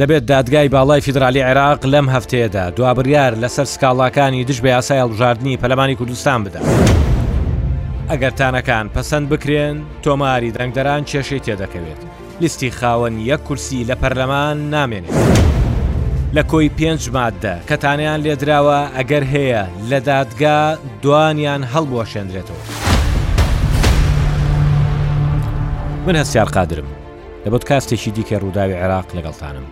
دەبێت دادگای باڵای فیدرالی عێراق لەم هەفتەیەدا دوابریار لەسەر سکاڵاکانی دژ بە یاسای هەڵبژاردننی پەلمانی کوردستان بدە. ئەگەر تانەکان پەسەند بکرێن تۆماری دەنگدەران کێشەی تێدەکەوێت لیستی خاوەن یەک کورسی لە پەرلەمان نامێنێت لە کۆی پێنج ماددە کە تانەیان لێدراوە ئەگەر هەیە لە دادگا دوانیان هەڵبوەشێندرێتەوە من هەستار قادرم لە بۆت کاستێکی دیکە ڕووداوی عێراق لەگەڵتانم.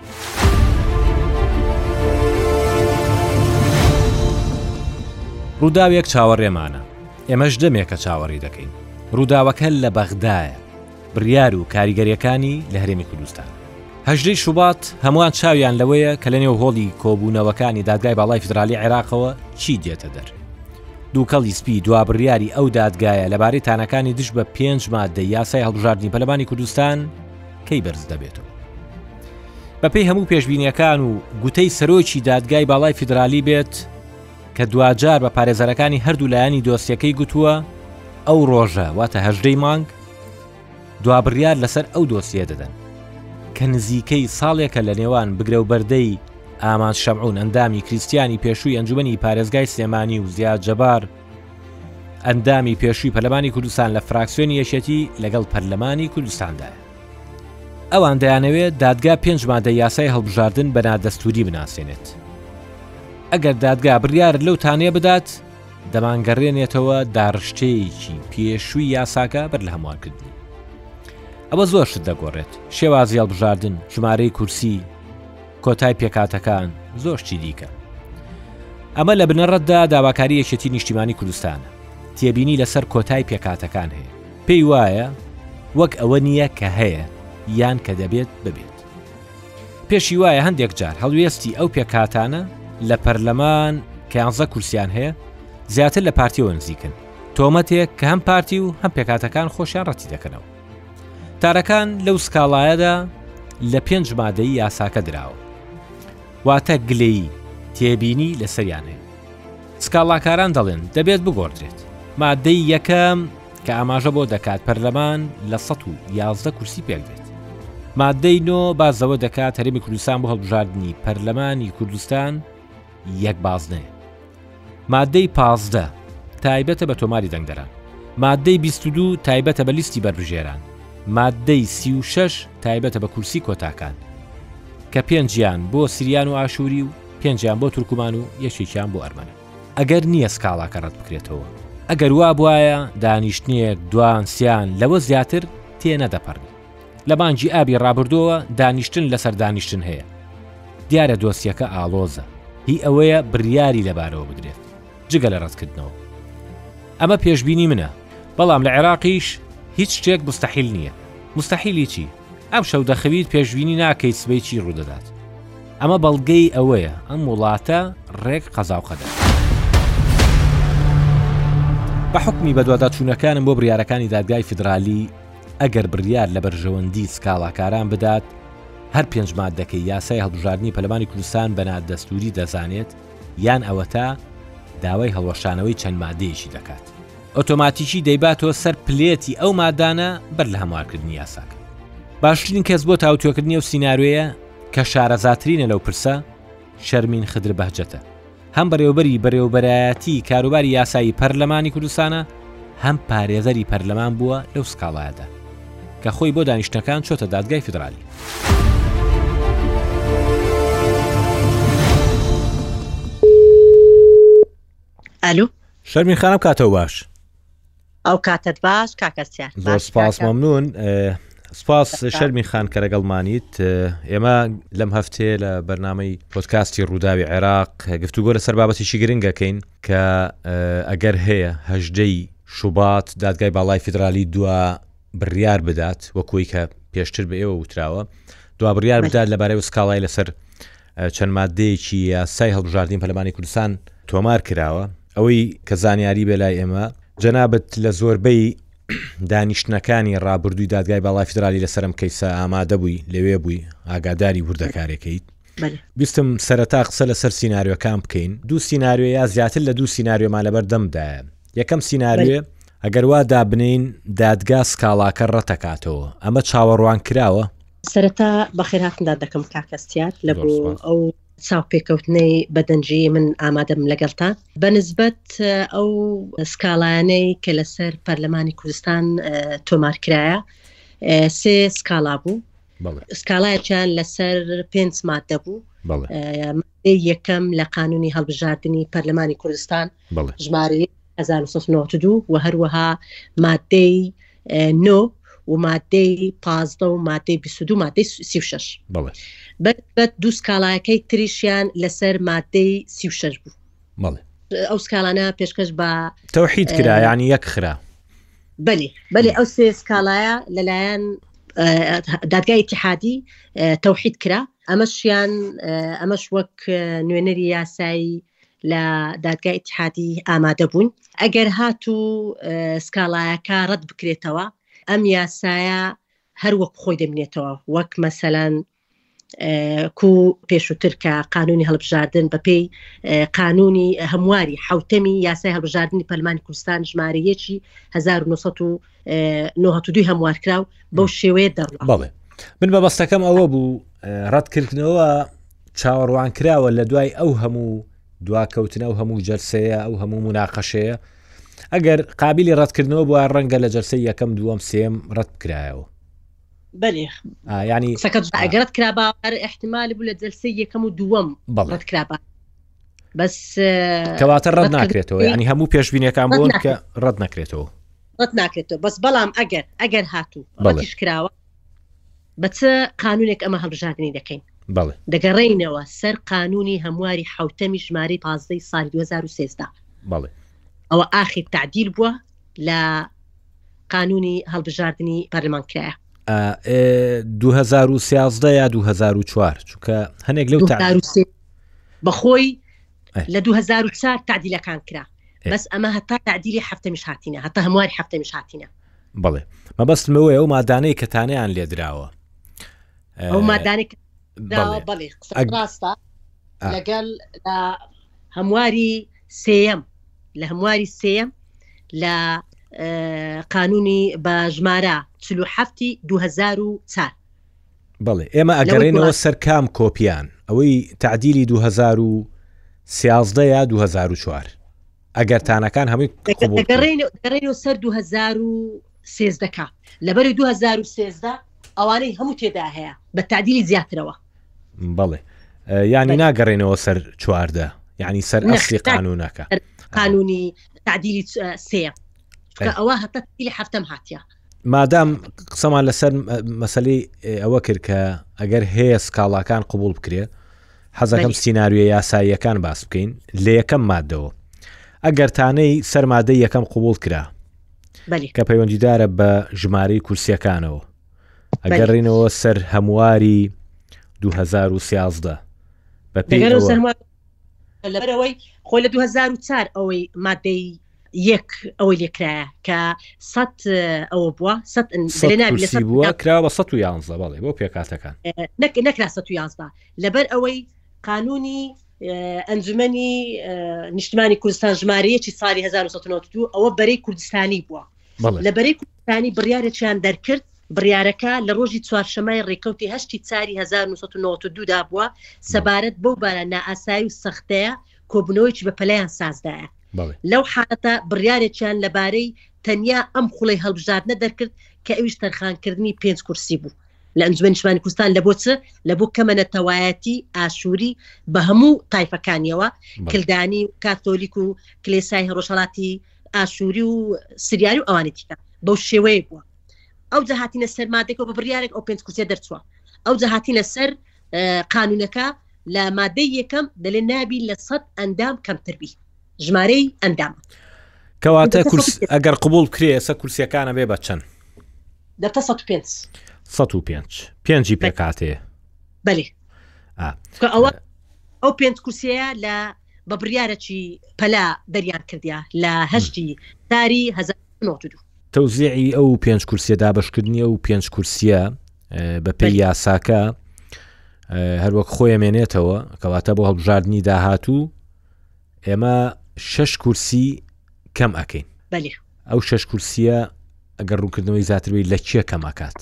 ڕووداوێک چاوەڕێمانە ئێمەش دەمێکە چاوەڕی دەکەین ڕووداوەکە لە بەغدایە بڕیار و کاریگەریەکانی لە هەرێمی کوردستان. هەژدەی شوبات هەمووان چاویان لەوەیە کە لەنێو هۆڵی کۆبوونەوەکانی دادگای باڵای فیدرالی عێراقەوە چی دێتە دەر. دووکەڵی سپی دوا بڕیاری ئەو دادگایە لەبارەی تانەکانی دژ بە پێنج مادەی یاسای هەڵبژاردنی پەلەمانی کوردستان کەی بەرز دەبێتەوە. بەپێی هەموو پێشبینیەکان و گوتەی سەرۆکی دادگای باڵای فیدرالی بێت، کە دواجار بە پارێزەرەکانی هەردوو لایەنی دۆسیەکەی گوتووە ئەو ڕۆژە واتە هەژدەی مانگ دوا بڕیار لەسەر ئەو دۆسیە دەدەن کە نزیکەی ساڵێکە لە نێوان بگرە و بەردەی ئامان شەمعون ئەندامی کریسیانی پێشووی ئەنجومی پارێزگای سلێمانی و زیاد جەبار ئەندامی پێشووی پەرلەمانی کوردستان لە فراکسیۆنی یەشێتی لەگەڵ پەرلەمانی کوردستاندایە ئەوان دەیانەوێت دادگا پێنج مادە یاسای هەڵبژاردن بە نادەستوری بناسێنێت ئەگەر دادگا بڕیار لەو تانێ بدات دەمانگەڕێنێتەوە داڕشتەیەکی پێشووی یاساکە بەر لە هەموارکردنی ئەوە زۆر شت دەگۆڕێت شێوازی هەڵبژاردن ژمارەی کورسی کۆتای پێکاتەکان زۆر شتی دیکە ئەمە لە بنەڕەتدا داواکاری یەکێتی نیشتیمانی کوردستانە تێبینی لەسەر کۆتای پێکاتەکان هەیە پێی وایە وەک ئەوە نییە کە هەیە یان کە دەبێت ببێت. پێشی وایە هەندێک جار هەڵوێستی ئەو پێکهاتانە لە پەرلەمان کە یانزە کورسیان هەیە زیاتر لە پارتیەوە نزیکن، تۆمەتێک کە هەم پارتی و هەم پێکاتەکان خۆشیان ڕەتی دەکەنەوە. تارەکان لەو سکاڵایەدا لە پێنج مادەی یاساکە دراوە. واتە گلەیی تێبینی لەسەریان هەیە. سکاڵاکاران دەڵێن دەبێت بگۆڕدرێت. مادەی یەکەم کە ئاماژە بۆ دەکات پەرلەمان لە سەد و یازدە کورسی پێکدێت. ماددەی نۆ باس لەوە دەکات هەرێمی کوردستان بۆ هەڵبژاردنی پەرلەمانی کوردستان یەک بازنەیە. ماددەی پازدە تایبەتە بە تۆماری دەنگدەران. ماددەی بیست و دوو تایبەتە بە لیستی بەربژێران. ماددەی سی و شەش تایبەتە بە کورسی کۆتاکان کە پێنجیان بۆ سریان و ئاشووری و پێنجیان بۆ تورکمان و یەکێکیان بۆ ئەرمەنە. ئەگەر نییە سکاڵاکە ڕەت بکرێتەوە، ئەگەر وا بوایە دانیشتنێک، دوان، سیان لەوە زیاتر تێ نەدەپەڕی. لە مانگی ئابی ڕابردووەوە دانیشتن لەسەر دانیشتن هەیە. دیارە دۆسیەکە ئاڵۆزە، هی ئەوەیە بڕیاری لەبارەوە بدرێت، جگە لە ڕەتکردنەوە. ئەمە پێشبینی منە، بەڵام لە عێراقیش هیچ شتێک موستەحیل نییە. موستەحیلی چی؟ ئەمشەو دەخەویت پێشبینی ناکەیت سبەی چی ڕوودەدات ئەمە بەڵگەی ئەوەیە ئەم وڵاتە ڕێک قەزاو قەدەر. بە حکومی بەدواداچوونەکانم بۆ بڕیارەکانی دادگای فیدرالی ئەگەر بڕیار لە بەرژەوەندی سکاڵاکاران بدات هەر پێنج مادەکەی یاسای هەڵبژاردننی پەلمانی کوردستان بە نادەستوری دەزانێت یان ئەوەتا داوای هەڵوەشانەوەی چەند مادەیەکی دەکات ئۆتۆماتیکی دەیباتەوە سەر پلێتی ئەو مادانە بەر لە هەموارکردنی یاساکە باشترین کەس بۆ تاوتۆکردنی و سینناروەیە کە شارەزاترینە لەو پرسە شەرمین خدر بەهجەتە هەم بەڕێوبەری بەرێوبەرایەتی کاروباری یاسایی پەرلەمانی کوردستانە هەم پارێزەری پەرلەمان بووە لەو سکاڵایەدا کە خۆی بۆ دانیشتەکان چۆتە دادگای فیدرالی. ئەلو شەرمین خانم کاتەوە باش ئەو کاتت باش کاکەسیار زۆر سپاس مەمنون سپاس شەرمی خان کە لەگەڵمانیت ئێمە لەم هەفتێ لە بەرنمەی پۆتکاستی ڕووداوی عێراق گفتوگۆ لە سەر بابەتیشی گرنگەکەین کە ئەگەر هەیە هەژدەی شوبات دادگای باڵای فیدرالی دوا بڕیار بدات وەکوی کە پێشتر بە ئێوە وتراوە دوا بڕیار بدات لەبارەی سکاڵای لەسەر چەند ماددەیەکی یاسای هەڵبژاردنی پەرلەمانی کوردستان تۆمار کراوە. ئەوەی کە زانیاری بێ لای ئێمە جەنابت لە زۆربەی دانیشتنەکانی ڕابردووی دادگای باڵای فیدرالی لەسەر ئەم کەیسە ئامادە بووی لەوێ بووی ئاگاداری وردەکارێکیت بیستم سەرەتا قسە لەسەر سینناریۆکان بکەین دوو سینناریۆ یا زیاتر لە دوو سینناریۆمان لەبەر دەمدایە یەکەم سینناریۆ ئەگەر وا دابنین دادگا سکاڵاکە ڕەتەکاتەوە ئەمە چاوەڕوان کراوە سەرەتا بەخێرهاتن دات دەکەم کاک هەستیار لە بۆ ئەو چاوپێکەوتنەی بەدەنجی من ئامادەم لەگەڵتا بەنسبەت ئەو سکاڵایانەی کە لەسەر پەرلەمانی کوردستان تۆمارکرایە سێ سکاڵا بوو سکاڵایەکیان لەسەر پێنج مادە بوو یەکەم لە قانونی هەڵبژاردننی پەرلەمانی کوردستان ژمارە یەک هەزار و سەد و نەوەد و دوو و هەروەها مادەی نۆ و مادەی پازدە و مادەی بیست و دوو مادەی سی و شەش بەڵێ بەت بەت دوو سکاڵایەکەی تریشیان لەسەر مادەی سی و شەش بوو بەڵێ ئەو سکاڵانە پێشکەش بە تەوحید کرا یانی یەک خرا بەلی بەلی ئەو سێ سکاڵایە لەلایەن دادگای اتحادی تەوحید کرا ئەمەشیان ئەمەش وەک نوێنەری یاسایی لە دادگای ئیتیحادی ئامادە بوون. ئەگەر هاتوو سکاڵایەکە ڕەت بکرێتەوە، ئەم یاسایە هەر وەک خۆی دەمینێتەوە، وەک مەسەلەن کو پێشووتر کە قانوونی هەڵبژاردن بە پێی قانوونی هەمواری حەوتەمی یاسای هەڵبژاردنی پەرلەمانی کوردستان ژمارە یەکی هەزار و نۆ سەد و نۆهاتودوی هەموارکراو بەو شێوەیە دەڕ بەڵێ من بەبەستەکەم ئەوە بوو ڕەتکردنەوە چاوەڕوان کراوە لە دوای ئەو هەموو دواکەوتنە و هەموو جەرسەیە ئەو هەموو مناقەشەیە ئەگەر قابلی ڕەتکردنەوە بووە ڕەنگە لە جەرسی یەکەم دووەم سێم ڕەت بکرایەوە بەێخ ینی سەکەت ئەگەرت کرابا ئەر احتمال بوو لە جەلسی یەکەم و دووەم بەڵەت کرابا بەس کەواتە ڕەت ناکرێتەوە ینی هەموو پێشببینەکان بۆن کە ڕەت نەکرێتەوە ڕەت ناکرێتەوە بەس بەڵام ئەگەر ئەگەر هاتوو بەڵش کراوە بە چ قانونێک ئەمە هەڵبژاردننی دەکەین بەڵێ دەگەڕێینەوە سەر قانونی هەمواری حوتەمی ژماری پازدەی سال 2013 بەڵێ ئەوە ئاخی تعدیل بووە لە قانونی هەڵبژاردننی پەرلەمان کرایە 2013 یا 2004 چونکە هەنێک لەو بەخۆی لە 2004 تعدیلەکان کرا بەس ئەمە هەتا تعدیلی هەفتەمیش هاتینە هەتا هەمواری هەفتەمیش هاتینە بڵێ مەبەستمەوەی ئەو مادانەی کە تانیان لێدراوە ئەو مادانێک بڵێ ڕاستە لەگەل هەمواری سم لە هەمواری سم لە قانونی بە ژمارە 47 2004 بەڵێ ئێمە ئەگەڕێنەوە سەر کام کۆپیان ئەوەی تعدیلی 2013 یا 2004 ئەگەر تانەکان هەمووی گەڕێن و سەر 2013ەکە لەبەری 2013 ئەوانەی هەموو تێدا هەیە بە تعدیلی زیاترەوە بەڵێ ینی ناگەڕێنەوە سەر چواردە ینی سەر ئەسلی قانونەکە قانونی تعدیلی سێ ئەوە هەتا هەفتم هااتە مادام قسەمان لەسەر مەسلی ئەوە کرد کە ئەگەر هەیە سکاڵاکان قوبول بکرێ حەزەکەم سینناویە یاساییەکان باس بکەین لە یەکەم مادەوە ئەگەر تانەی سەرمادە یەکەم قوبول کرا کە پەیوەندیدارە بە ژمارەی کورسیەکانەوە ئەگەر ڕینەوە سەر هەمواری 2013 بە پێ لەبەرئەوەی خۆ لە دوو هەزار و چار ئەوەی مادەی یەک ئەوەی لێکرایە کە سەد ئەوە بووە سەد ان- سەد دەلێ نابی لە کورسی سەد بووە کتاب کرا بە 111 بەڵێ بۆ پێکاتەکان نەک نەکرا سەد و یازدە لەبەر ئەوەی قانونی اه، ئەنجومەنی اه، نیشتمانی کوردستان ژمارەیەکی سالی 1992 ئەوە بەرەی کوردستانی بووە لە بەرەی کوردستانی بڕیارێکیان دەرکرد بڕیارەکە لە ڕۆژی چوارشەمای ڕێککەوتی هەشتی چاری 1992 دا بووە سەبارەت بەو بارە نائاسایی و سەختەیە کۆبوونەوەیکی بە پەلیان سازدایە لەو حالەتە بڕیارێکیان لەبارەی تەنیا ئەم خوڵی هەڵبژاردنە دەرکرد کە ئەویش تەرخانکردنی پێنج کورسی بوو لە ئەنجومەنی شوانی کوردستان لە بۆ چ لە بۆ کەمە نەتەوایەتی ئاشووری بە هەموو تایفەکانیەوە کلدانی کاتۆلیک و کلێسای هەڕۆژهڵاتی ئاشوری و سریاری و ئەوانی تیکە بەو شێوەیە بووە ئەو جاهاتینە سەر مادەکە بە بڕیارێک ئەو پێنج کوچە دەرچوە ئەو جاهاتینە سەر قانونەکە لە مادەی یەکەم دەلێ نابی لە سەد ئەندام کەمتربی ژمارەی ئەندام کەواتە کورس ئەگەر قوبول کرێسە کورسیەکانە بێ بە چەند دە 5 پێنجی پێکاتێ بەێ ئەوە ئەو پێنج کورسەیە لە بە بڕیارەکی پەلە دەریان کردیە لە هەشتی تاری هەزار و نۆ سەد و دو. تەوزیعی ئەو پێنج کورسیە دابەشکردنی ئەو پێنج کورسیە بە پێی یاساکە هەروەک خۆی مێنێتەوە کەواتە بۆ هەڵبژاردننی داهاتوو ئێمە شش کورسی کەم ئەەکەین ئەو شش کورسیە ئەگەر ڕوونکردنەوەی زیاتربی لە چیە کەم ئەکات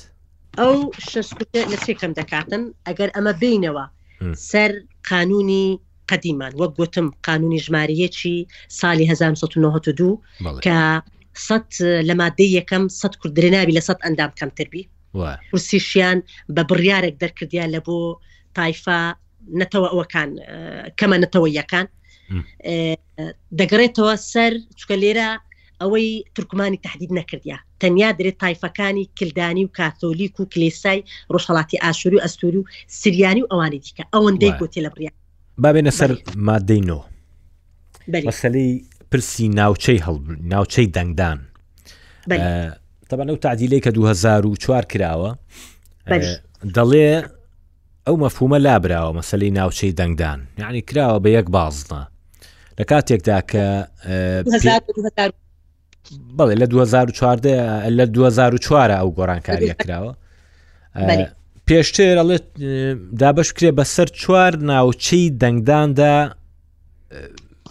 ئەو شش لە چێ کەم دەکاتن ئەگەر ئەمە بینەوە سەر قانونی قەدیمان وەک گۆتم قانونی ژمارە یەکی سالی هەزار و نۆ سەد و نەوەد و دوو بەڵێ کە سەد لە مادەی یەکەم سەد کورد درێناوی لە سەد ئەندام کەمتر بی وە کورسیشیان بە بڕیارێک دەرکردیان لە بۆ تایفا نەتەوە ئەوەکان اه، کەمە نەتەوەیەکان مم. اه، دەگەڕێتەوە سەر چکە لێرە ئەوەی تورکمانی تەحدید نەکردیە تەنیا درێ تایفەکانی کلدانی و کاتۆلیک و کلیسای ڕۆژهەڵاتی ئاشوری و ئەستوری و سریانی و ئەوانی دیکە ئەوەندەی گوتی لە بڕیان بابێنە سەر مادەی نۆ مەسلەی پرسی ناوچەی هەڵ ناوچەی دەنگدان تەبان ئەو تعدیلەی کە 2004 کراوە دەڵێ ئەو مەفهومە لابراوە مەسەلەی ناوچەی دەنگدان یعنی کراوە بە یەک بازنە لە کاتێکدا کە بەڵێ لە 2014 لە 2004 ئەو گۆڕانکاریە کراوە پێشتر ئەڵێت دابش کرێ بەسەر چوار ناوچەی دەنگداندا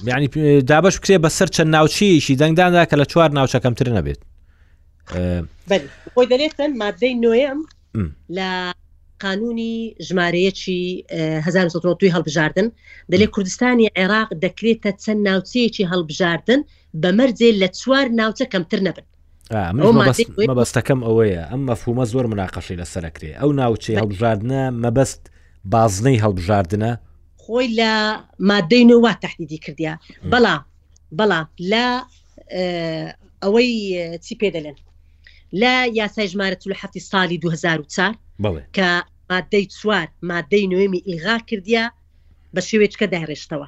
ینی دابش کرێ بەسەر چەند ناوچەیەکی دەنگداندا کە لە چوار ناوچەکەمتر نەبێت خۆی دەلێتن مادەی نوێم لە قانوونی ژمارەیەکی هەزار و سەد و نەوەد و دوو هەڵبژاردن دەلێ کوردستانی عێراق دەکرێتە چەند ناوچەیەکی هەڵبژاردن بە مەرجێ لە چوار ناوچە کەمتر نەبن مەبەستەکەم ئەوەیە ئەم مەفهومە زۆر مناقەشی لە سەرکرێ ئەو ناوچەی هەڵبژاردنە مەبەست بازنەی هەڵبژاردنە خۆی لە مادەی نووا تهدیدی کردیا بەڵام بەڵام لە ئەوەی چی پێ دەلێن لە یاسای ژمارە چل و هەفتی ساڵی 2004 بەڵێ کە مادەی چوار مادەی نوێمی ئیلغا کردیا بە شێوێچکە دایڕێشتەوە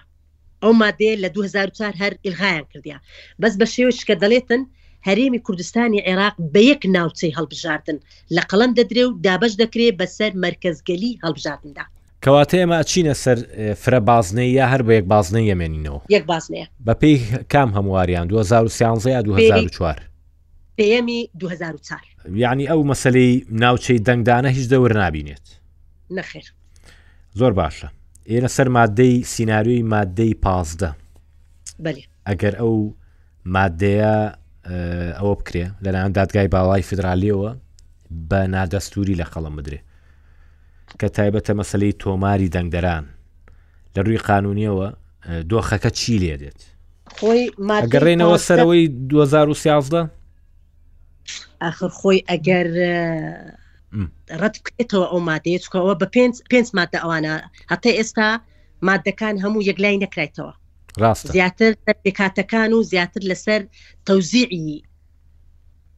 ئەو مادەیە لە 2004 هەر ئیلغایان کردیا بەس بە شێوێچکە دەڵێتن هەرێمی کوردستانی عێراق بە یەک ناوچەی هەڵبژاردن لە قەڵەم دەدرێ و دابش دەکرێ بەسەر مرکزگەلی هەڵبژاردندا کەواتە ئێمە ئەچینە سەر فرە بازنەی یا هەر بە یەک بازنەی یەمێنینەوە یەک بازنەیە بەپی کام هەمواریان 2013 یا 2004 پێمی 2004 یعنی ئەو مەسلەی ناوچەی دەنگدانە هیچ دەور نبینێت نەخێر زۆر باشە ئێرە سەر مادەی سینناریۆی مادەی پازدە ئەگەر ئەو مادەیە ئەوە بکرێ لەلایەن دادگای باڵای فدراالیەوە بە نادەستوری لە قەڵم بدرێ کە تایبەتە مەسەلەی تۆماری دەنگدەران لە رووی قانونیەوە دۆخەکە چی لێ دێت؟ خۆی ماگەڕێنەوە سەرەوەی 2013 ئاخر خۆی ئەگەر ڕەت بکرێتەوە ئەو مادەیە چکەوە بە پێ پێنج مادە ئەوانە هەتا ئێستا مادەکان هەموو یەکلای نەکرایتەوە ڕاست زیاتر پێکاتەکان و زیاتر لەسەر تەوزیعی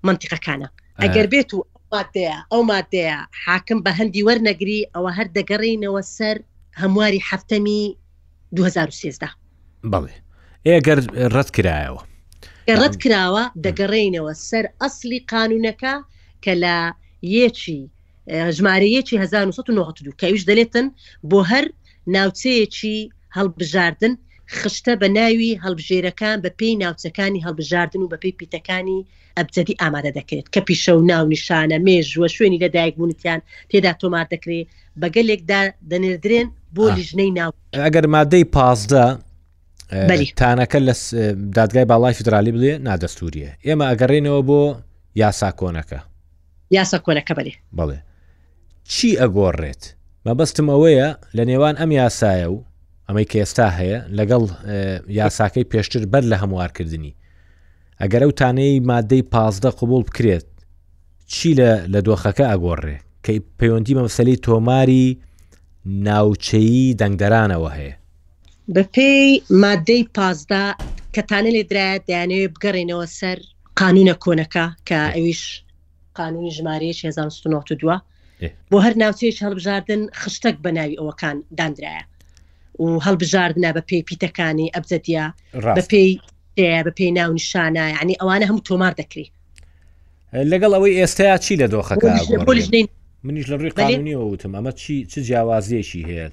منتیقەکانە ئەگەر بێت و مادەیە ئەو مادەیە حاکم بە هەندی وەرنەگری ئەوە هەر دەگەڕینەوە سەر هەمواری هەفتەمی 2013 بەڵێ ئێگەر ڕەت کرایەوە ڕەت کراوە دەگەڕینەوە سەر ئەسلی قانونەکە کە لە یەکی ژمارەیەکی 1992 کەویش دەلێتن بۆ هەر ناوچەیەکی هەڵبژاردن خشتە بە ناوی هەڵبژێرەکان بە پێی ناوچەکانی هەڵبژاردن و بە پێی پیتەکانی ئەبجەدی ئامادە دەکرێت کە پیشە و ناونیشانە، مێژووە، شوێنی لە دایک بوونتیان تێدا تۆمار دەکرێ بە گەلێک دا دەنێردرێن بۆ لیژنەی ناو. ئەگەر مادەی پازدە تانەکە لە دادگای باڵای فیدرالی بڵێ نادەستوریە ئێمە ئەگەڕێنەوە بۆ یاسا کۆنەکە یاسا کۆنەکە بەێ بڵێ چی ئەگۆڕێت؟ مەبەستم ئەوەیە لە نێوان ئەم یاسایە و ئەمەی کە ئێستا هەیە لەگەڵ یاساکەی پێشتر بەر لە هەموارکردنی ئەگەر ئەو تانەی مادەی پازدە قوبول بکرێت چی لە لە دۆخەکە ئەگۆڕێ کە پەیوەندی مەمسەلی تۆماری ناوچەیی دەنگدەرانەوە هەیە بەپێی مادەی پازدە کەتانە لێ درایە دەیانەوێت بگەڕێنەوە سەر قانونە کۆنەکە کە ئەویش قانونی ژمارەیەک هزار و سێ سەد و نەوەد و دوو بۆ هەر ناوچەیەکی هەڵبژاردن خشتەک بە ناوی ئەوەکان دانرایە و هەڵبژاردنە بە پێی پیتەکانی ئەبجەدیە بە پێی بە پێی ناو نیشانە ینی ئەوانە هەموو تۆمار دەکری لەگەڵ ئەوەی ئێستایا چی لە دۆخەکە منیش لە ڕووی قانونیەوە وتم ئەمە چی چ جیاوازیەکی هەیە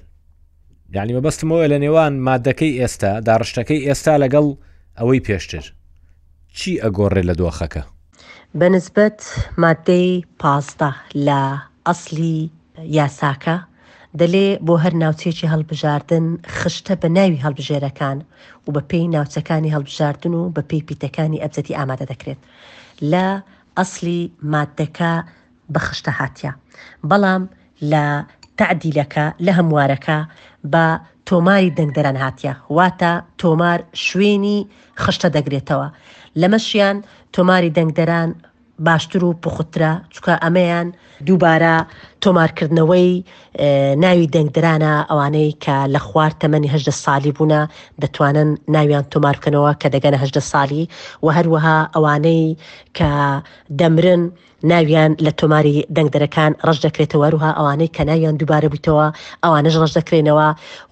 یعنی مەبەستمەوە لە نێوان مادەکەی ئێستا داڕشتەکەی ئێستا لەگەڵ ئەوەی پێشتر چی ئەگۆڕێ لە دۆخەکە بە نسبەت ماددەی پازدە لە ئەسڵی یاساکە دەلێ بۆ هەر ناوچەیەکی هەڵبژاردن خشتە بە ناوی هەڵبژێرەکان و بە پێی ناوچەکانی هەڵبژاردن و بە پێی پیتەکانی ئەبجەدی ئامادە دەکرێت لە ئەسڵی ماددەکە بەخشتە هاتیە بەڵام لە تەعدیلەکە لە هەموارەکە بە تۆماری دەنگدەران هاتیە واتە تۆمار شوێنی خشتە دەگرێتەوە لەمەشیان تۆماری دەنگدەران باشتر و پوخترە چکە ئەمەیان دووبارە تۆمارکردنەوەی ناوی دەنگدرانە ئەوانەی کە لە خوار تەمەنی هەدە سالی بوونە دەتوانن ناویان تۆمار بکەنەوە کە دەگەنە هەدە سالی و هەروەها ئەوانەی کە دەمرن ناویان لە تۆماری دەنگدەرەکان ڕەش دەکرێتەوە، هەروها ئەوانەی کە ناویان دووبارە بوویتەوە ئەوانەش ڕەش دەکرێنەوە،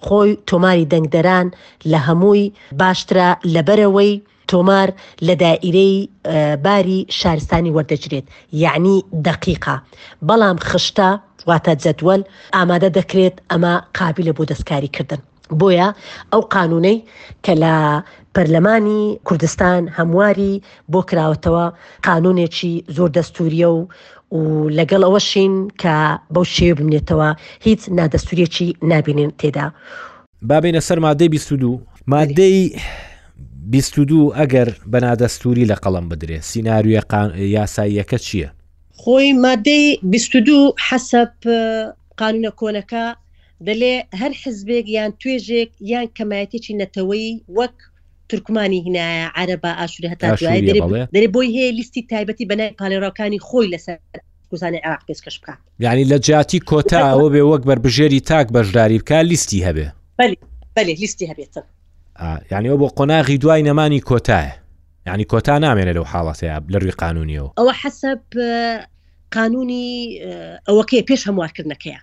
خۆی تۆماری دەنگدەران لە هەمووی باشترە لەبەرئەوەی تۆمار لە دائیرەی باری شارستانی وەردەجرێت یەعنی دەقیقە بەڵام خشتە واتە جەدوەل ئامادە دەکرێت ئەمە قابیلە بۆ دەستکاریکردن. بۆیە ئەو قانونەی کە لە پەرلەمانی کوردستان هەمواری بۆ کراوەتەوە قانونێکی زۆر دەستوریە و و لەگەڵ ئەوەشین کە بەو شێوە بمێتەوە هیچ نادەستوریەکی نابینێن تێدا بابینە سەر مادەی 22 مادەی بیست و دوو ئەگەر بە نادەستوری لە قەڵم بدرێ سیننارویە یاساییەکە چییە؟ خۆی مادەی بیست و دوو حەسەب قانونە کۆنەکە دەلێ هەر حزبێک یان توێژێک یان کەمایەتێکی نەتەوەیی وەک تورکمانی هینایە عەرەبە ئاشوری هەتا دوایی دەرێ دەرێ بۆی هەیە لیستی تایبەتی بەنای پالێراوکانی خۆی لەسەر کوزانی عێراق پێسکەش بکات یعنی لە جیاتی کۆتا ئەوە بێ وەک بەربژێری تاک بەشداری بکە لیستی هەبێ بەێ لیستی هەبێتە یعنی ئەو بۆ قۆناغی دوای نەمانی کۆتایە یعنی کۆتا نامێنێت لەو حاڵەتەیە لە رووی قانونیەوە ئەوە حەسب قانونی ئەوەکەی پێش هەموارکردنەکەیە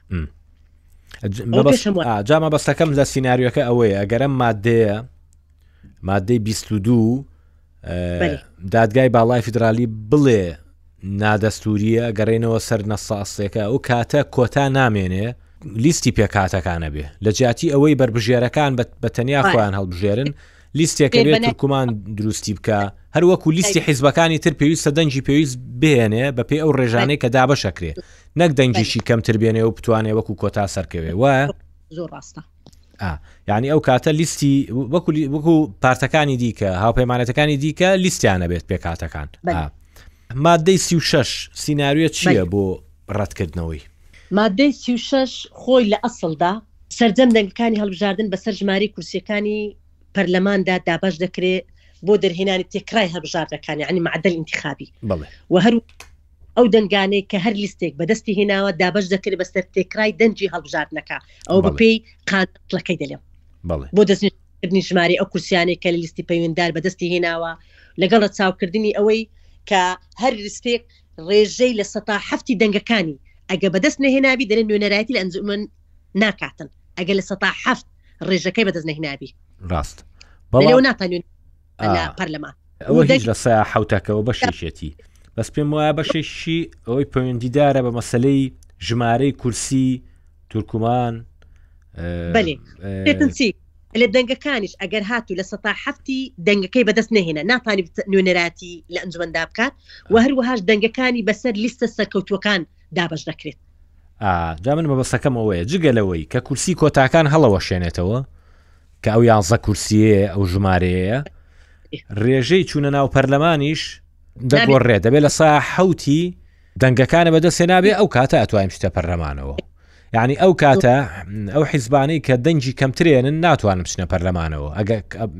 جامە بەستەکەم لە سینناریوەکە ئەوەیە ئەگەرم مادەیە مادەی 22 دادگای باڵای فیدرالی بڵێ نادەستوریە گەڕێنەوە سەر نەساسێکە ئەو کاتە کۆتا نامێنێ لیستی پێکاتەکانە بێ لە جیاتی ئەوەی بربژێرەکان بە تەنیا خۆیان هەڵبژێرن لیستێکە بێ تورکمان دروستی بکە هەر وەکو لیستی حیزبەکانی تر پێویستە دەنگی پێویست بێنێ بە پێ ئەو ڕێژانەی کە دابەشەکرێ نەک دەنگیشی کەمتر بێنێ و بتوانێ وەکو کۆتا سەرکەوێ وایە زۆر ڕاستە یعنی ئەو کاتە لیستی وەکو وەکو پارتەکانی دیکە هاوپەیمانەتەکانی دیکە لیستیانە بێت پێکاتەکان مادەی سی و شش سینناویە چییە بۆ ڕەتکردنەوەی مادەی سی و شش خۆی لە ئەسڵدا سەرجەم دەنگەکانی هەڵبژاردن بەسەر ژمارەی کورسییەکانی پەرلەماندا دابەش دەکرێت بۆ دەرهێنانی تێکرای هەڵبژاردەکان یانی معدل انتخابی و هەر ئەو دەنگانەی کە هەر لیستێک بەدەستی هێناوە دابش دەکرێت بەسەر تێکرای دەنجی هەڵبژاردنەکە ئەو بەپێی قاتڵەکەی دەلێم بۆ دەستنی ژماری ئەو کورسیانێک کە لە لیستی پەیوەنددار بەدەستی هێناوە لەگەڵ چاوکردنی ئەوەی کە هەر لیستێک ڕێژەی لە سەتا حەفتی دەنگەکانی ئەگە بەدەست نەهێنابی دەرێ نوێنەرایەتی لە ئەنجومەن ناکاتن ئەگە لە سەتا حەفت ڕێژەکەی بەدەست نەهینابی ڕاست بەڵێ ناتانوێن لە پەرلەمان ئەوە هیچ لە سا حوتەکەەوە بەشێکێتی بەس پێم وایە بەشێکی ئەوەی پەیوەندیدارە بە مەسلەی ژمارەی کورسی تورکمان بەێ پێتنسی لە دەنگەکانیش ئەگەر هاتوو لە سەتا حەفتی دەنگەکەی بەدەست نەهێنا ناتوانێت نوێنەراتی لە ئەنجومەندا بکات و هەروەهاش دەنگەکانی بەسەر لیستە سەرکەوتووەکان دابەش دەکرێت جا من مەبەستەکەم ئەوەیە جگە لەوەی کە کورسی کۆتاکان هەڵەوەشێنێتەوە کە ئەو یانزە کورسیە ئەو ژمارەیە ڕێژەی چوونە ناو پەرلەمانیش دەگۆڕێ دەبێت لە سا حوتی دەنگەکانە بەدەست هێنابێ ئەو کاتە ئەتوایم شتە پەرلەمانەوە یعنی ئەو کاتە ئەو حیزبانەی کە دەنگی کەمترێنن ناتوانم بچنە پەرلەمانەوە ئەگە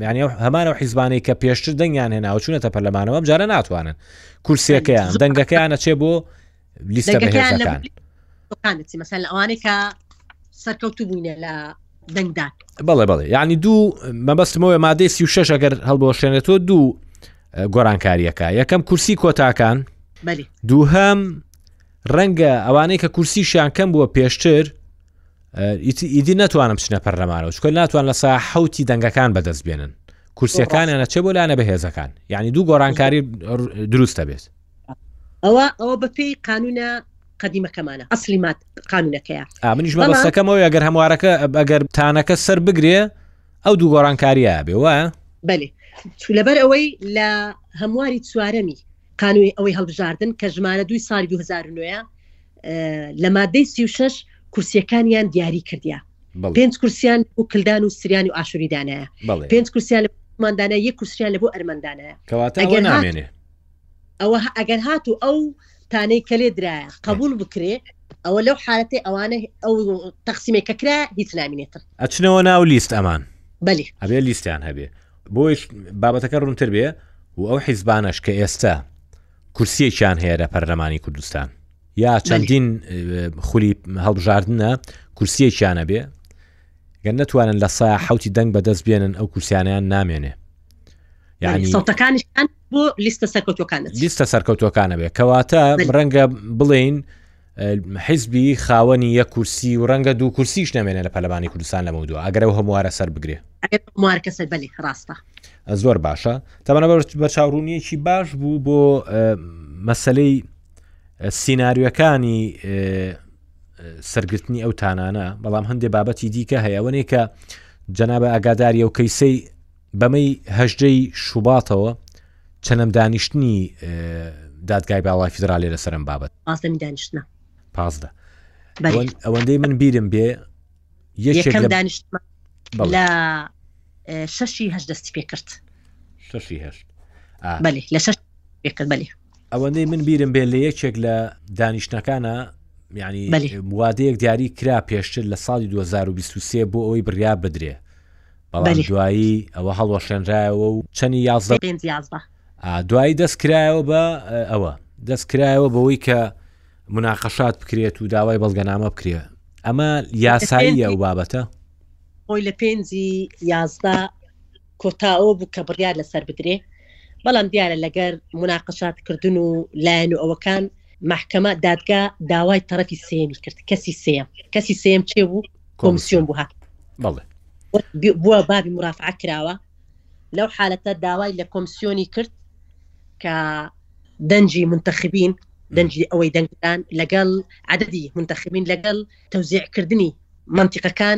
ینی هەمان ئەو حیزبانەی کە پێشتر دەنگیان هێناوە چونەتە پەرلەمانەوە جارە ناتوانن کورسەکەیان دەنگەکەیانە چێ بۆ لیستەکان ئەوانەی کە سەرکەوتو بووینە لە دەنگدان بەڵێ بەڵێ یعنی دوو مەبەستمەوە مادەی سی و شش ئەگەر هەڵبۆشێنێتەوە دوو گۆرانکاریەکە یەکەم کورسی کۆتاکان دووهەم ڕەنگە ئەوانەی کە کورسیشیان کەم بووە پێشتر ئیدی ناتوانم بچنە پەرلەمانەوە چکە ناتوان لە سا حوتی دەنگەکان بەدەست بێنن کورسەکانیان نەچێ بۆ لانە بەهێزەکان یعنی دوو گۆڕانکاری دروستە بێت ئەوە ئەوە بەپی قانونە قەدیمەکەمانە ئەسلی مات قانونەکەیە ئامنیش مەبەستەکەمەوەی ئەگەر هەموارەکە ئەگەر تانەکە سەر بگرێ ئەو دوو گۆڕانکاریە بێ وە بەێ لەبەر ئەوەی لە هەمواری چوارەمی قانونی ئەوەی هەڵبژاردن کە ژمارە دوی ساڵی 2009 لە مادەی 36 کورسیەکانیان دیاری کردیا پێنج کورسیان و کلدان و سریان و ئاشوریدانە پێنج کورسیان مادانە یەک کورسیان لە بۆ ئەرمەندانە کەواتە ئەگەر نامێنێ ئەوە ئەگەر هات و ئەو تانەی کە لێ درایە قەبوول بکرێ ئەوە لەو حالەتەی ئەوانە ئەو تەقسیمەی کە کرا هیچ نامینێ تر. ئەچنەوە ناو لیست ئەمان. بەلی. ئەبێ لیستیان هەبێ. بۆیش بابەتەکە ڕوونتر بێ و ئەو حیزبانەش کە ئێستا کورسیەکیان هەیە لە پەرلەمانی کوردستان یا چەندین خولی هەڵبژاردنە کورسیەکیانە بێ گەن نەتوانن لە سا حوتی دەنگ بەدەست بێنن ئەو کورسیانیان نامێنێ یعنی سەتەکانیان بۆ لیستە سەرکەوتوەکانت لیستە سەرکەوتوەکانە بێ کەواتە ڕەنگە بڵین حیزبی خاوەنی یە کورسی و ڕەنگە دوو کورسیش نامێنە لە پەلمانی کوردستان لەمە دووە ئەگەر و هەموارە سەر بگرێ مارکە سەر بەێ ڕاستە زۆر باشە تەمەە بە چاوڕونیەکی باش بوو بۆ مەسلەی سینناریوەکانی سەرگرتنی ئەو تانانە بەڵام هەندێک بابەتی دیکە هەیەوەێ کە جەنابە ئەگاداری ئەو کەیسەی بەمەی هەژدە ی شوباتەوە چەنەم دانیشتنی دادگای باڵای فیدراالێ لەسەرم بابەت پازدەمی دانیشتنە پازدە ئەوەندەی من بیرم بێ یەکەم دانیشت لە شەشی هەش دەستی پێکرد شەشی هەشت بەێ لە شەش پێکرد بەێ ئەوەندەی من بیرم بێ لە یەکێک لە دانیشتەکانە یعنی وادەیەک دیاری کرا پێشتر لە ساڵی 2023 بۆ ئەوەی بریا بدرێ بەڵام دوایی ئەوە هەڵوەشێنرایەوە و چەنی یازدە دوایی دەست کرایەوە بە ئەوە دەست کرایەوە بەوەی کە مناقەشات بکرێت و داوای بەڵگەنامە بکرێ ئەمە یاساییە و بابەتە خۆی لە پێنجی یازدە کۆتا ئەوە بوو کە بڕیار لەسەر بدرێ، بەڵام دیارە لەگەر موناقەشات کردن و لایەن و ئەوەکان، مەحکەمە، دادگا، داوای تەڕەفی سێیەمی کرد، کەسی سێیەم، کەسی سێیەم کێ بوو؟ کۆمسیۆن بوو هات بەڵێ. بووە بابی مورافعە کراوە، لەو حالەتە داوای لە کۆمسیۆنی کرد کە دەنگی مونتەخبین، دەنگی ئەوەی دەنگدان لەگەڵ عەدەدی مونتەخبین لەگەڵ تەوزیع کردنی مەنتیقەکان،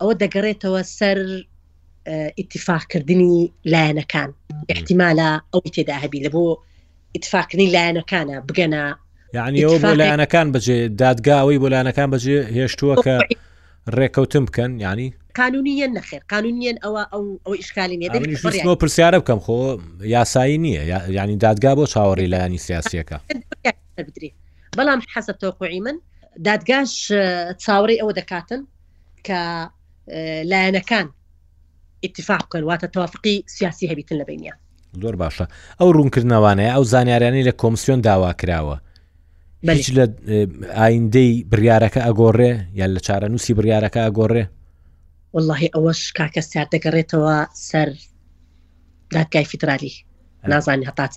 ئەوە دەگەڕێتەوە سەر ئیتفاقکردنی لایەنەکان احتیمالە ئەوی تێدا هەبی لە بۆ ئیتفاقنی لایەنەکانە بگەنە یعنی ئەو بۆ لایەنەکان بەجێ دادگاوەی بۆ لایەنەکان بەجێ هێشتووە کە ڕێککەوتن بکەن ینی قانونیە نەخێر قانونیان ئەوە ئەو ئەو ئیشکالی نیە پرسیارە بکەم خۆ یاسایی نییە ینی دادگا بۆ چاوەڕی لایانی سیاسیەکە بەڵام حەسە تۆقعی من دادگاش چاوەڕی ئەوە دەکاتن کە لایەنەکان ئیتفاق بکەن واتە تەوافقی سیاسی هەبیتن لە بینیان زۆر باشە ئەو ڕوونکردنەوانەیە ئەو زانیاریانی لە کۆمسیۆن داوا کراوە هیچ لە ئایندەی بڕارەکە ئەگۆڕێ یان لە چارەنووسی بڕارەکە ئەگۆڕێ واللهی ئەوەش کاکە سیار دەگەڕێتەوە سەر دادگای فیدرالی نازانانی هەتات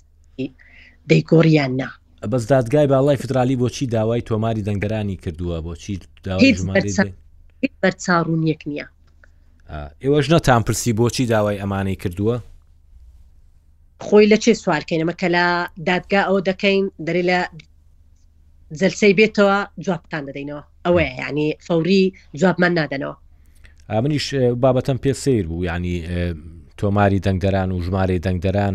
دەیگۆڕی یان نا. بەس دادگای باڵای فیدرالی بۆچی داوای تۆماری دەنگدەرانی کردووە بۆچی داوای ژمارەی دەنگ؟ هیچ بەرچاو ڕوونیەک نییە. ئێوەش نەتان پرسی بۆچی داوای ئەمانەی کردووە؟ خۆی لە چێ سوارکەین ئەمە کە لە دادگا ئەوە دەکەین دەرێ لە جەلسەی بێتەوە جوابتان دەدەینەوە ئەوەیە یعنی فەوری جوابمان نادەنەوە ئا منیش بابەتەم پێ سیر بوو ینی تۆماری دەنگدەران و ژمارەی دەنگدەران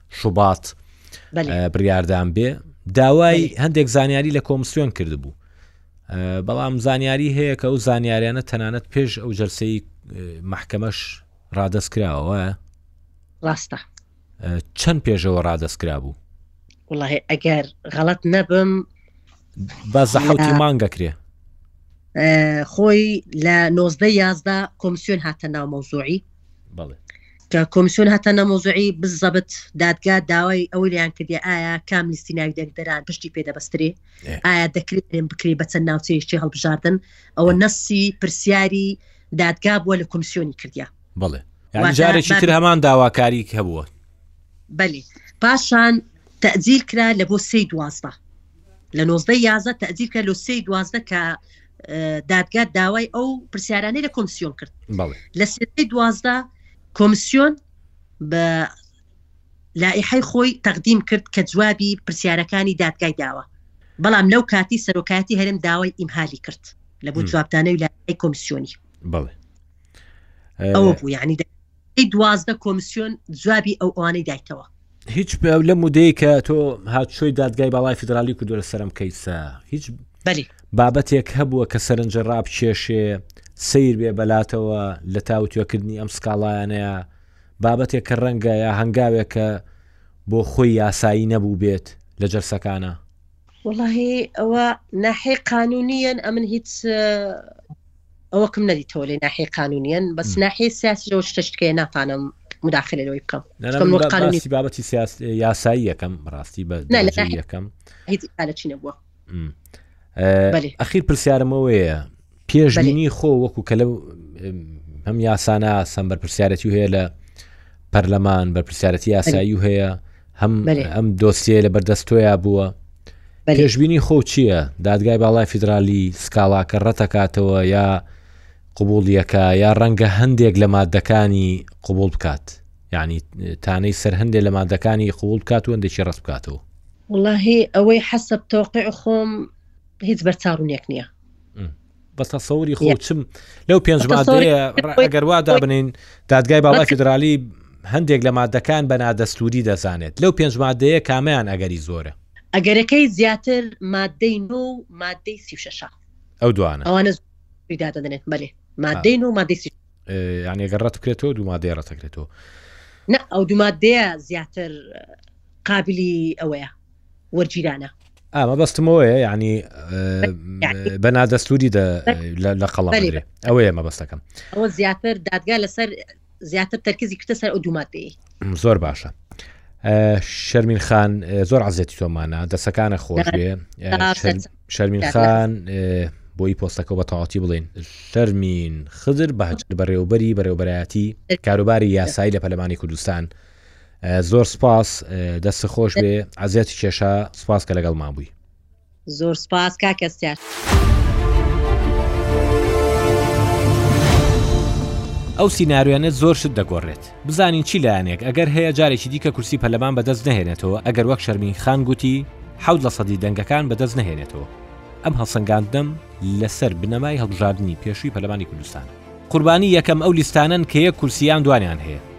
شوبات بڕاردان بێ داوای هەندێک زانیاری لە کۆمسیۆن کردبوو بەڵام زانیاری هەیە کە ئەو زانیاریانە تەنانەت پێش ئەو جەرسەی محکەمەش ڕادەست کراوە ڕاستە چەند پێشەوە ڕادەست کرا بوو وڵی ئەگەر غەڵت نەبم بە زەحوتی مانگەکرێ خۆی لە نۆزدە یازدا کۆمسیۆن هاتە ناو مەوزۆعی کە کۆمیسیۆن هاتانە مەوزوعی بززەبت دادگا داوای ئەوەی لێیان کردیە ئایا کام لیستی ناوی دەنگدەران پشتی پێ دەبەسترێ ئایا دەکرێت درێن بکرێ بە چەند ناوچەیەکی هەڵبژاردن ئەوە نەسی پرسیاری دادگا بووە لە کۆمیسیۆنی کردیا بڵێ یعنی جارێکی تر هەمان داواکاری هەبووە بەلی پاشان تەجیل کرا لە بۆ سێ دوازدە لە نۆزدە یازە تەجیل کرا لە سێ دوازدە کە دادگا داوای ئەو پرسیارانەی لە کۆمسیۆن کرد لە سێ دوازدا کۆمسیۆن بە لایحی خۆی تەقدیم کرد کە جوابی پرسیارەکانی دادگای داوە بەڵام لەو کاتی سەرۆکاتی هەرم داوای ئیمهالی کرد لە بۆ جوابدانەوی لای کۆمسیۆنی ئەوە بوو یعنی ی دوازدە کۆمسیۆن جوابی ئەو ئەوانەی دایتەوە. هیچ لە مودەیە کە تۆ هاتشۆی دادگای باڵای فیدرالی کردو لە سەرم کەیسە هیچ بابەتێک هەبووە کە سەرنجە ڕابچێشێ سیر بێ بەلاتەوە لە تاوتێکردنی ئەم سکاڵایانەیە بابەتێک کە ڕەنگە یا هەنگاوێک کە بۆ خۆی یاسایی نەبوو بێت لە جەرسەکانە وڵی ئەوە ناحی قانونیەن ئەمن هیچ ئەوەکم نەدیتەوە لە ناحیەی قانونیەن بەس ناحیەی سیاسی لەوە شتە شتکەیە ناتانم مداخلە لەوەی بکەم باسی بابەتی یاسایی یەکەم ڕاستی بە یەکەم هیچ حالەچی نەبووە ئەخیر پرسیارمەوەیە پێشبینی خۆ وەکو کە لە هەم یاسانە سەم بەرپرسیارەتی هەیە لە پەرلەمان بەرپرسیارەتی یاسایی هەیە هەم ئەم دۆسیە لە بەردەست تۆیا بووە پێشببینی خۆ چییە دادگای باڵای فیدرالی سکاڵاکە ڕەتەکاتەوە یا قوبولیەکە یا ڕەنگە هەندێک لە مادەکانی قوبول بکات یعنی تانەی سەر هەندێک لە مادەکانی قوبول بکات و هەندێکی ڕست بکاتەوە وڵی ئەوەی حەسب تۆقع خۆم هیچ بەرچاڕونێک نییە بە تەسەوری خۆچم لەو پێنج مادەیە ڕگەروا دابنین دادگای باڵا فدرالی هەندێک لە مادەکان بە نادەستوری دەزانێت لەو پێنج مادەیە کامیان ئەگەری زۆرە ئەگەرەکەی زیاتر مادەی نۆ و مادەی سی شەشا ئەو دوانە ئەوانە پیدا دەدەێت بەێ مادەی نۆ مادەی سی یانێگە ڕەت بکرێتەوە دوو مادەیە ڕەتەکرێتەوە ئەو دوو مادەیە زیاتر قابلی ئەوەیە وەرگیرانە. ئا مەبەستم ئەوەیە یعنی بە نادەستوری لە قەڵم ئەوەیە مەبەستەکەم ئەوە زیاتر دادگا لەسەر زیاتر تەرکزی کردە سەر ئەو دووماتەیە زۆر باشە. شەرمین خان زۆر عزیێتی تۆمانە دەسەکانە خۆش بێ شەرمین خان بۆی پۆستەکە بە تەواتی بڵین شەرمین خزر بەهجر بەڕێوبەری بەرەوبەتی کاروباری یاسایی لە پەلمانی کوردستان زۆر سپاس دەست خۆش بێ عەزێت کێشا سپاس کە لەگەڵ ما بووی. زۆر سپاس کا کەسیار. ئەو سیناروێنە زۆر شت دەگۆڕێت بزانین چی لایەنێک ئەگەر هەیە جارێکی دیکە کورسی پەلەمان بەدەست نهێنێتەوە ئەگەر وەک شەرمین خان گوتی حەوت لە سەدی دەنگەکان بەدەست نهێنێتەوە ئەم هەڵسەنگاندنم لەسەر بنەمای هەڵبژاردننی پێشووی پەلمانی کوردستان قوربانی یەکەم ئەو لیستانن کە یە کورسیان دوانیان هەیە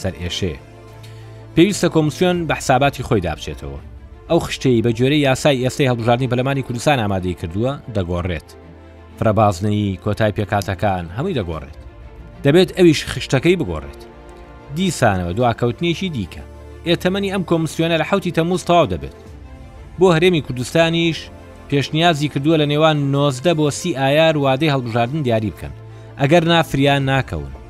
سەرئێشەیە پێویستە کۆمسیۆن بە حساباتی خۆی دابچێتەوە ئەو خشتەی بە گوێرە یاسای ئێستەی هەڵبژاردننی پەلمانی کوردستان ئامادەی کردووە دەگۆڕێت فرەبازنەی کۆتای پێکاتەکان هەمووی دەگۆڕێت دەبێت ئەویش خشتەکەی بگۆڕێت دیسانەوە دواکەوتنێکی دیکە ئێتەمەنی ئەم کۆمسیۆنە لە حوتی تەموز تەواو دەبێت بۆ هەرێمی کوردستانیش پێشنیازی کردووە لە نێوان 90 بۆ سی ئایار وادەی هەڵبژاردن دیاری بکەن ئەگەر نافریان ناکەون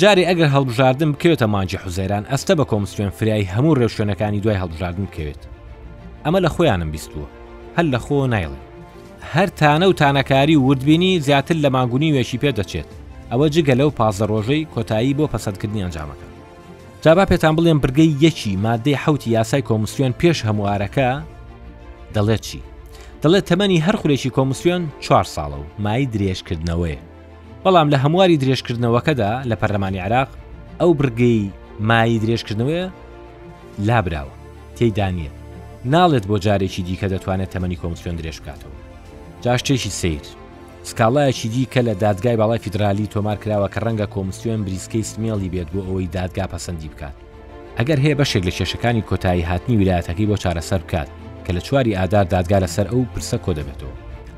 جارێ ئەگەر هەڵبژاردن بکەوێتە مانجی حوزەیران ئەستە بە کۆمسیۆن فرای هەموو ڕێوشوێنەکانی دوای هەڵبژاردن بکەوێت ئەمە لە خۆیانم بیستووە هەر لە خۆ نایڵێ هەر تانە و تانەکاری و وردبینی زیاتر لە مانگونی وێکی پێ دەچێت ئەوە جگە لەو پازدە ڕۆژەی کۆتایی بۆ پەسەندکردنی ئەنجامەکە جابا پێتان بڵێن برگەی یەکی مادەی حوتی یاسای کۆمسیۆن پێش هەموارەکە دەڵێت چی دەڵێت تەمەنی هەر خولێکی کۆمسیۆن چوار ساڵە و مای درێژکردنەوەی بەڵام لە هەمواری درێژکردنەوەکەدا لە پەرلەمانی عراق ئەو بڕگەی مای درێژکردنەوەیە لابراوە تێدانە ناڵێت بۆ جارێکی دیکە دەتوانێت تەمەنی کۆمسیۆن درێژ بکاتەوە جاشتێکی سیر سکاڵایەکی دیکە لە دادگای باڵای فیدرالی تۆمار کراوە کە ڕەنگە کۆمسیۆن بریسکەی سمێڵی بێت بۆ ئەوەی دادگا پەسەندی بکات ئەگەر هەیە بەشێک لە کێشەکانی کۆتایی هاتنی ویلایەتەکەی بۆ چارەسەر بکات کە لە چواری ئادار دادگا لەسەر ئەو پرسە کۆدەبێتەوە.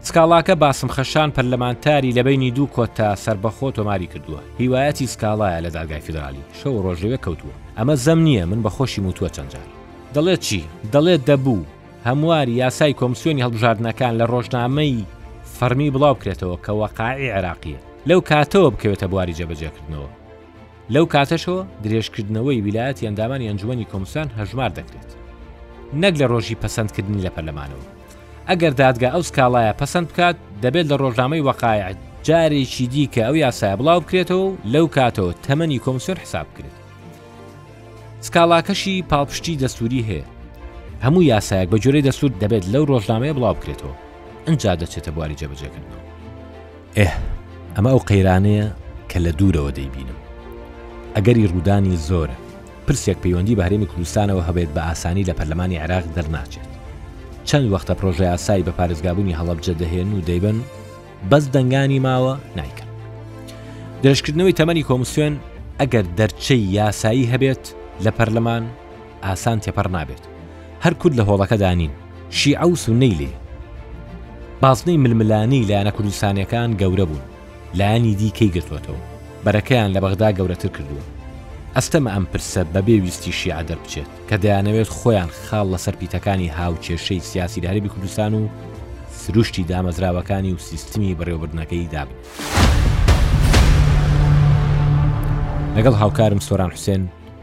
سکاڵاکە باسم خەشان پەرلەمانتاری لە بەینی دوو کۆتا سەربەخۆ تۆماری کردووە هیوایەتی سکاڵایە لە دادگای فیدرالی شەو ڕۆژ لەوێ کەوتووە ئەمە زەم نییە من بە خۆشیم وتووە چەند جار دەڵێت چی دەڵێت دەبوو هەمواری یاسای کۆمسیۆنی هەڵبژاردنەکان لە ڕۆژنامەی فەڕمی بڵاو بکرێتەوە کە وەقاعی عێراقییە لەو کاتەوە بکەوێتە بواری جێبەجێکردنەوە. لەو کاتەشەوە درێژکردنەوەی ویلایەتی ئەندامانی ئەنجومەنی کۆمسیۆن هەژمار دەکرێت نەک لە ڕۆژی پەسەندکردنی لە پەرلەمانەوە ئەگەر دادگا ئەو سکاڵایە پەسەند بکات دەبێت لە ڕۆژنامەی وەقاعد جارێکی دیکە ئەو یاسایە بڵاو بکرێتەوە و لەو کاتەوە تەمەنی کۆمسیۆن حساب بکرێت سکاڵاکەشی پاڵپشتی دەستوری هەیە هەموو یاسایەک بە جۆرەی دەسوود دەبێت لەو ڕۆژنامەیە بڵاو بکرێتەوە ئەجا دەچێتە بواری جێبەجێکردنەوە ئێه ئەمە ئەو قەیرانەیە کە لە دوورەوە دەیبینم. ئەگەری ڕوودانی زۆرە. پرسێک پەیوەندی بە هەرێمی کوردستانەوە هەبێت بە ئاسانی لە پەرلەمانی عێراق دەرناچێت. چەند وەختە پرۆژەیاسای بە پارێزگابوونی هەڵەبجە دەهێن و دەیبەن بەس دەنگانی ماوە نایکەن. درێژکردنەوەی تەمەنی کۆمسیۆن ئەگەر دەرچەی یاسایی هەبێت لە پەرلەمان ئاسان تێپەڕ نابێت هەر کورد لە هۆڵەکەدا نین شیعە و سونەی لێ بازنەی ململانێی لایەنە کوردستانەکان گەورە بوون لایەنی دیکەی گرتووەتەوە بەرەکەیان لە بەغدا گەورەتر کردووە ئەستەمە ئەم پرسە بەبێ ویستی شیعە دەربچێت کە دەیانەوێت خۆیان خاڵ لەسەر پیتەکانی هاوکێشەی سیاسی لە هەرێمی کوردستان و سروشتی دامەزراوەکانی و سیستمی بەڕێوەبردنەکەی دابن لەگەڵ هاوکارم سۆران حوسێن